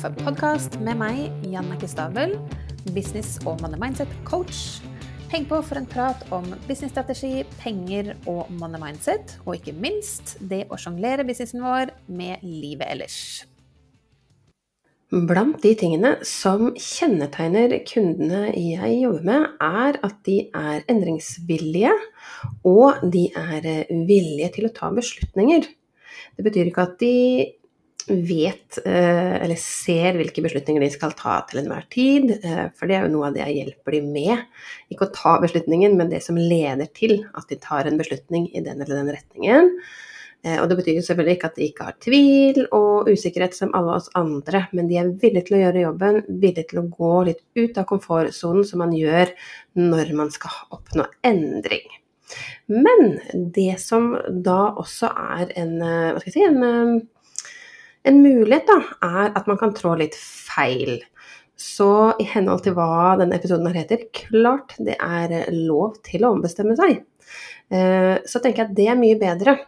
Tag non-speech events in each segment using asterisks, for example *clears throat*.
Podkast med meg, Jannicke Stabel, business- og money mindset-coach. Heng på for en prat om businessstrategi, penger og money mindset, og ikke minst det å sjonglere businessen vår med livet ellers. Blant de tingene som kjennetegner kundene jeg jobber med, er at de er endringsvillige, og de er villige til å ta beslutninger. Det betyr ikke at de vet eh, eller ser hvilke beslutninger de skal ta til enhver tid. Eh, for det er jo noe av det jeg hjelper dem med. Ikke å ta beslutningen, men det som leder til at de tar en beslutning i den eller den retningen. Eh, og det betyr jo selvfølgelig ikke at de ikke har tvil og usikkerhet som alle oss andre, men de er villige til å gjøre jobben, villige til å gå litt ut av komfortsonen som man gjør når man skal oppnå endring. Men det som da også er en, hva skal jeg si, en en mulighet da, er at man kan trå litt feil. Så i henhold til hva denne episoden her heter, klart det er lov til å ombestemme seg. Eh, så tenker jeg at det er mye bedre.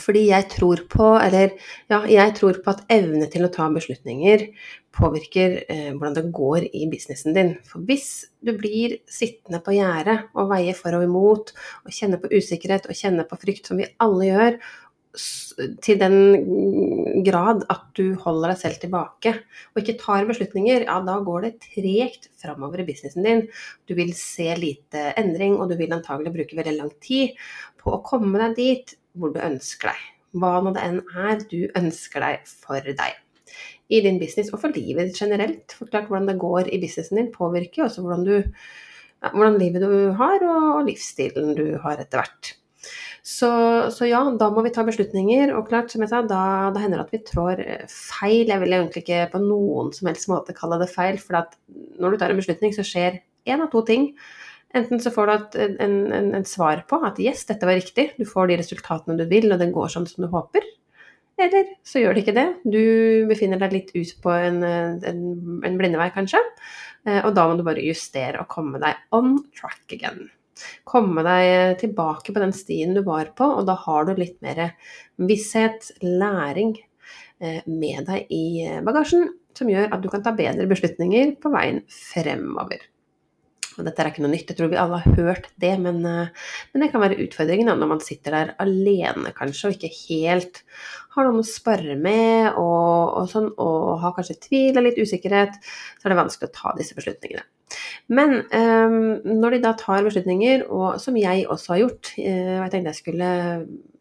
Fordi jeg tror på, eller ja, jeg tror på at evne til å ta beslutninger påvirker eh, hvordan det går i businessen din. For hvis du blir sittende på gjerdet og veier for og imot, og kjenner på usikkerhet og kjenner på frykt, som vi alle gjør, til den grad at du holder deg selv tilbake og ikke tar beslutninger, ja da går det tregt framover i businessen din. Du vil se lite endring, og du vil antagelig bruke veldig lang tid på å komme deg dit hvor du ønsker deg. Hva nå det enn er du ønsker deg for deg. I din business og for livet ditt generelt. Forklart hvordan det går i businessen din, påvirker også hvordan, du, hvordan livet du har og livsstilen du har etter hvert. Så, så, ja, da må vi ta beslutninger. Og klart, som jeg sa, da, da hender det at vi trår feil. Jeg vil egentlig ikke på noen som helst måte kalle det feil, for når du tar en beslutning, så skjer én av to ting. Enten så får du et en, en, en, svar på at yes, dette var riktig, du får de resultatene du vil, og den går sånn som du håper. Eller så gjør det ikke det. Du befinner deg litt ut på en, en blindevei, kanskje. Eh, og da må du bare justere og komme deg on track again komme deg tilbake på den stien du var på, og da har du litt mer visshet, læring eh, med deg i bagasjen, som gjør at du kan ta bedre beslutninger på veien fremover. Og dette er ikke noe nytt, jeg tror vi alle har hørt det, men, eh, men det kan være utfordringen når man sitter der alene kanskje, og ikke helt har noen å spare med, og, og, sånn, og har kanskje tvil og litt usikkerhet, så er det vanskelig å ta disse beslutningene. Men um, når de da tar beslutninger, og som jeg også har gjort uh, Jeg tenkte jeg skulle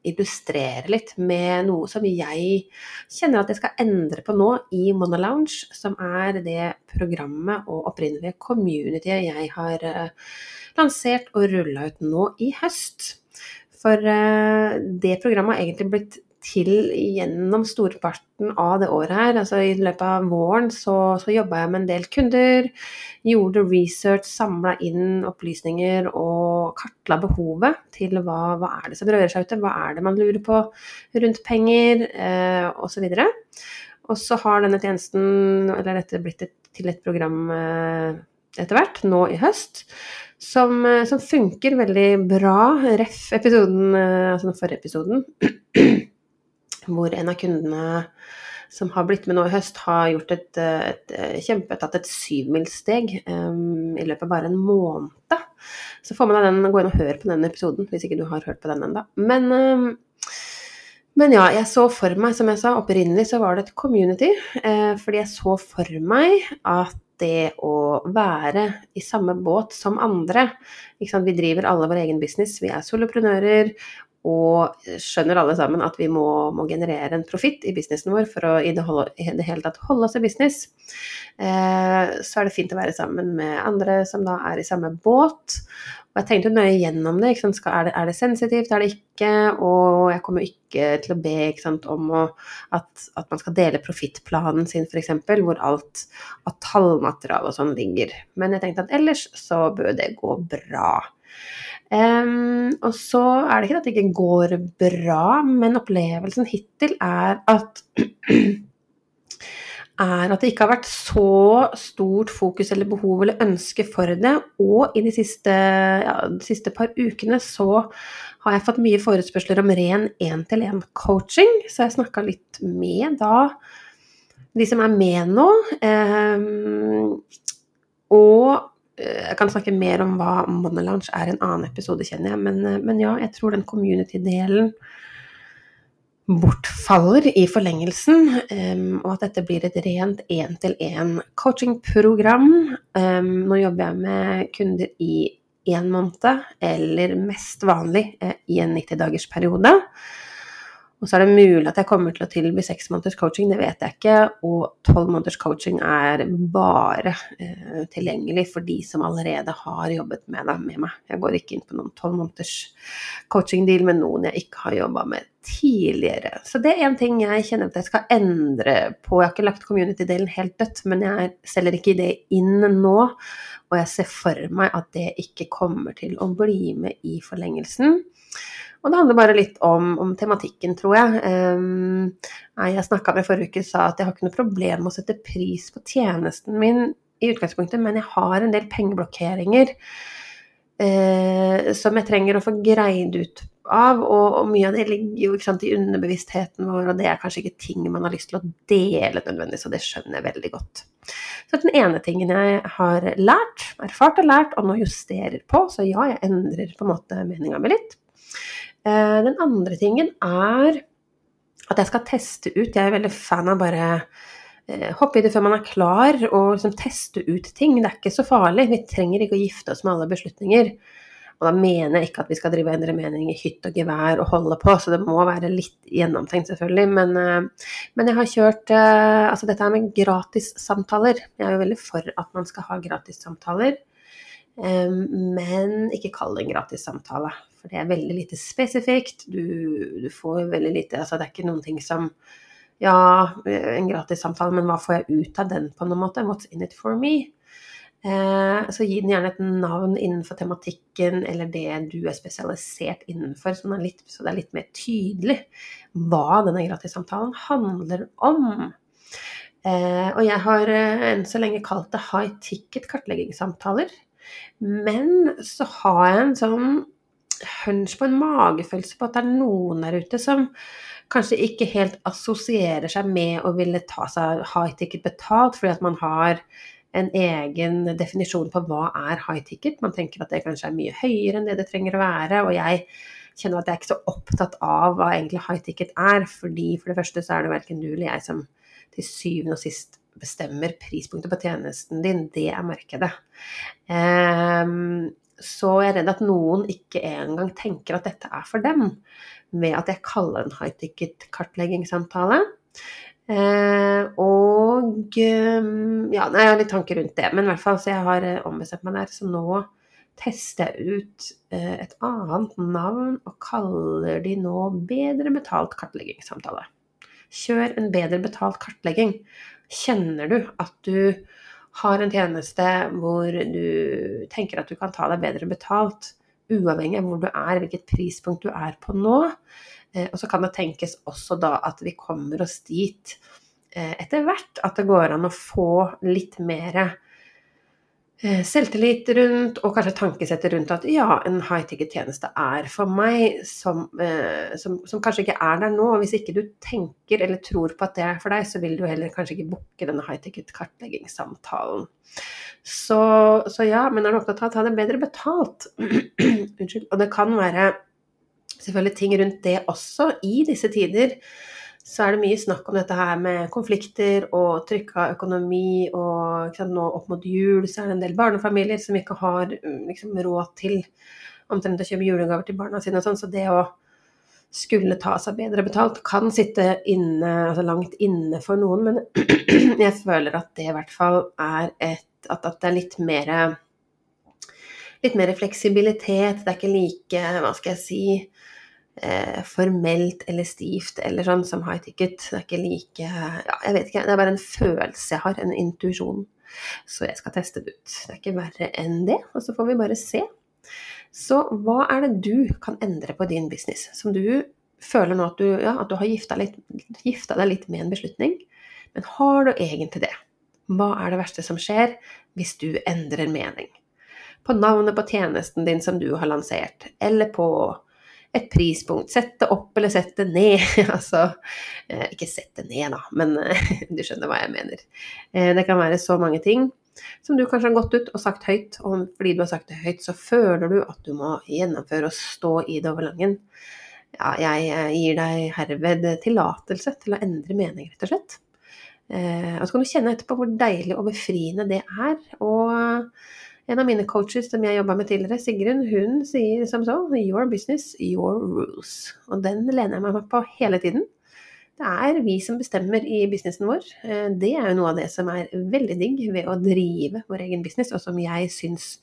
illustrere litt med noe som jeg kjenner at jeg skal endre på nå i Monolounge, som er det programmet og opprinnelige communityet jeg har uh, lansert og rulla ut nå i høst. For uh, det programmet har egentlig blitt til gjennom storparten av det året her. Altså I løpet av våren så, så jobba jeg med en del kunder. Gjorde research, samla inn opplysninger og kartla behovet til hva, hva er det som rører seg ute. Hva er det man lurer på rundt penger, eh, osv. Og så har denne tjenesten, eller dette blitt et, til et program eh, etter hvert, nå i høst. Som, eh, som funker veldig bra. Ref. episoden, eh, altså den forrige episoden. Hvor en av kundene som har blitt med nå i høst, har gjort et, et, et kjempe, tatt et syvmilssteg um, i løpet av bare en måned. Så får man deg den, gå inn og hør på den episoden hvis ikke du har hørt på den ennå. Men, um, men, ja, jeg så for meg, som jeg sa, opprinnelig så var det et community. Uh, fordi jeg så for meg at det å være i samme båt som andre. Vi driver alle vår egen business, vi er soloprenører, og skjønner alle sammen at vi må, må generere en profitt i businessen vår for å i det, holde, i det hele tatt holde oss i business. Eh, så er det fint å være sammen med andre som da er i samme båt. Og jeg tenkte nøye gjennom det. Er, det er det sensitivt, er det ikke? Og jeg kommer ikke til å be sant, om å, at, at, man skal dele profittplanen sin, f.eks., hvor alt av tallmateriale og sånn ligger. Men jeg tenkte at ellers så bør det gå bra. Um, og så er det ikke at det ikke går bra, men opplevelsen hittil er at *clears throat* er at det ikke har vært så stort fokus eller behov eller ønske for det. Og i de siste, ja, de siste par ukene så har jeg fått mye forespørsler om ren én-til-én-coaching. Så jeg snakka litt med da de som er med nå. Um, og jeg kan snakke mer om hva Money Lounge er en annen episode, kjenner jeg. Men, eh, men ja, jeg tror den community-delen bortfaller i forlengelsen, um, og at dette blir et rent én-til-én coachingprogram. Um, nå jobber jeg med kunder i én måned, eller mest vanlig uh, i en 90-dagersperiode. periode. Og så er det mulig at jeg kommer til å tilby seks måneders coaching, det vet jeg ikke. Og tolv måneders coaching er bare eh, tilgjengelig for de som allerede har jobbet med det med meg. Jeg går ikke inn på noen tolv måneders coaching-deal med noen jeg ikke har jobba med tidligere. Så det er en ting jeg kjenner at jeg skal endre på. Jeg har ikke lagt community-delen helt dødt, men jeg selger ikke det inn nå. Og jeg ser for meg at det ikke kommer til å bli med i forlengelsen. Og det handler bare litt om, om tematikken, tror jeg. Um, jeg snakka med forrige uke og sa at jeg har ikke noe problem med å sette pris på tjenesten min i utgangspunktet, men jeg har en del pengeblokkeringer uh, som jeg trenger å få greid ut av, og, og mye av det ligger jo sant, i underbevisstheten vår, og det er kanskje ikke ting man har lyst til å dele nødvendigvis, og det skjønner jeg veldig godt. Så den ene tingen jeg har lært, erfart og lært, og nå justerer på, så ja, jeg endrer på en måte meninga mi litt, Eh, den andre tingen er at jeg skal teste ut Jeg er veldig fan av bare eh, hoppe i det før man er klar, og liksom teste ut ting. Det er ikke så farlig. Vi trenger ikke å gifte oss med alle beslutninger. Og da mener jeg ikke at vi skal drive og endre mening i hytt og gevær og holde på, så det må være litt gjennomtenkt, selvfølgelig. Men, eh, men jeg har kjørt Altså dette her med gratissamtaler. Jeg er jo veldig for at man skal ha gratissamtaler. Men ikke kall det en gratissamtale. For det er veldig lite spesifikt. Du, du, får veldig lite Altså det er ikke noen ting som Ja, en gratis samtale, men hva får jeg ut av den på noen måte? What's in it for me? Eh, så gi den gjerne et navn innenfor tematikken eller det du er spesialisert innenfor, så, er litt, så det er litt mer tydelig hva denne gratissamtalen handler om. Eh, og jeg har eh, enn så lenge kalt det high ticket kartleggingssamtaler. Men så har jeg en sånn hunch på en magefølelse på at det er noen der ute som kanskje ikke helt assosierer seg med å ville ta seg high ticket betalt fordi at man har en egen definisjon på hva er high ticket. Man tenker at det kanskje er mye høyere enn det det trenger å være. Og jeg kjenner at jeg er ikke så opptatt av hva egentlig high ticket er. fordi for det første så er det verken du eller jeg som til syvende og sist bestemmer prispunktet på tjenesten din. Det er markedet. Um, så jeg er redd at noen ikke engang tenker at dette er for dem, med at jeg kaller en high ticket-kartleggingssamtale. Eh, og ehm, ja, jeg har litt tanker rundt det, men i hvert fall så jeg har eh, ombestemt meg der. Så nå tester jeg ut eh, et annet navn og kaller de nå bedre betalt kartleggingssamtale. Kjør en bedre betalt kartlegging. Kjenner du at du har en tjeneste hvor du tenker at du kan ta deg bedre betalt, uavhengig av hvor du er, hvilket prispunkt du er på nå. Eh, og så kan det tenkes også da at vi kommer oss dit eh, etter hvert, at det går an å få litt mer selvtillit rundt, og kanskje tankesettet rundt at ja, en high ticket-tjeneste er for meg, som, eh, som, som, kanskje ikke er der nå. og Hvis ikke du tenker eller tror på at det er for deg, så vil du heller kanskje ikke booke denne high ticket-kartleggingssamtalen. Så, så, ja, men er du opptatt av å ta det bedre betalt? *clears throat* Unnskyld. Og det kan være selvfølgelig ting rundt det også i disse tider så er det mye snakk om dette her med konflikter og trykka økonomi. Og sant, nå opp mot jul så er det en del barnefamilier som ikke har mm, liksom, råd til omtrent å kjøpe julegaver til barna sine og sånn. Så det å skulle ta seg bedre betalt kan sitte inne, altså langt inne for noen. Men *clears throat* jeg føler at det i hvert fall er et At, at det er litt mer litt mer fleksibilitet. Det er ikke like, hva skal jeg si eh, formelt eller stivt eller sånn som high ticket. Det er ikke like Ja, jeg vet ikke. Det er bare en følelse jeg har, en intuisjon. Så jeg skal teste det ut. Det er ikke verre enn det. Og så får vi bare se. Så hva er det du kan endre på din business, som du føler nå at du, ja, at du har gifta, gifta deg litt med en beslutning, men har du egentlig det? Hva er det verste som skjer hvis du endrer mening? På navnet på tjenesten din som du har lansert, eller på et prispunkt. Sett det opp eller sett det ned. *laughs* altså, eh, ikke sett det ned, da, men eh, *laughs* du skjønner hva jeg mener. Eh, det kan være så mange ting som du kanskje har gått ut og sagt høyt, og fordi du har sagt det høyt, så føler du at du må gjennomføre og stå i det over langen. Ja, jeg gir deg herved tillatelse til å endre mening, rett og slett. Og så kan du kjenne etterpå hvor deilig og befriende det er. Og en av mine coaches som jeg jobba med tidligere, Sigrun, hun sier som så Your business, your rules. Og den lener jeg meg på hele tiden. Det er vi som bestemmer i businessen vår. Eh, det er jo noe av det som er veldig digg ved å drive vår egen business, og som jeg syns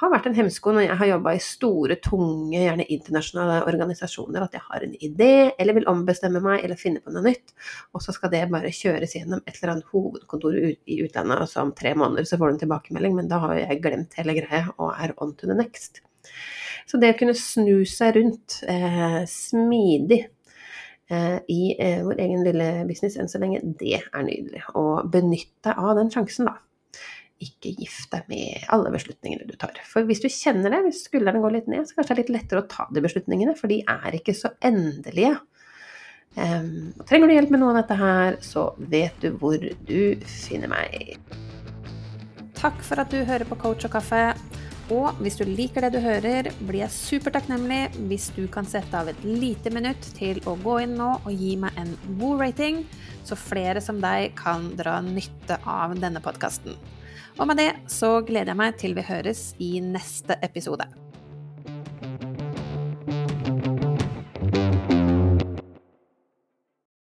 har vært en hemsko når jeg har jobba i store, tunge, gjerne internasjonale organisasjoner, at jeg har en idé eller vil ombestemme meg eller finne på noe nytt, og så skal det bare kjøres gjennom et eller annet hovedkontor i utlandet, og så om tre måneder så får du en tilbakemelding, men da har jeg glemt hele greia og er on to the next. Så det å kunne snu seg rundt eh, smidig eh, i eh, vår egen lille business enn så lenge, det er nydelig. Og benytt deg av den sjansen, da ikke gift deg med alle beslutningene du tar. For hvis du kjenner det, hvis skuldrene går litt ned, så kanskje det er litt lettere å ta de beslutningene, for de er ikke så endelige. Um, trenger du hjelp med noe av dette her, så vet du hvor du finner meg. Takk for at du hører på Coach og kaffe. Og hvis du liker det du hører, blir jeg supertakknemlig hvis du kan sette av et lite minutt til å gå inn nå og gi meg en god rating, så flere som deg kan dra nytte av denne podkasten. Og med det så gleder jeg meg til vi høres i neste episode.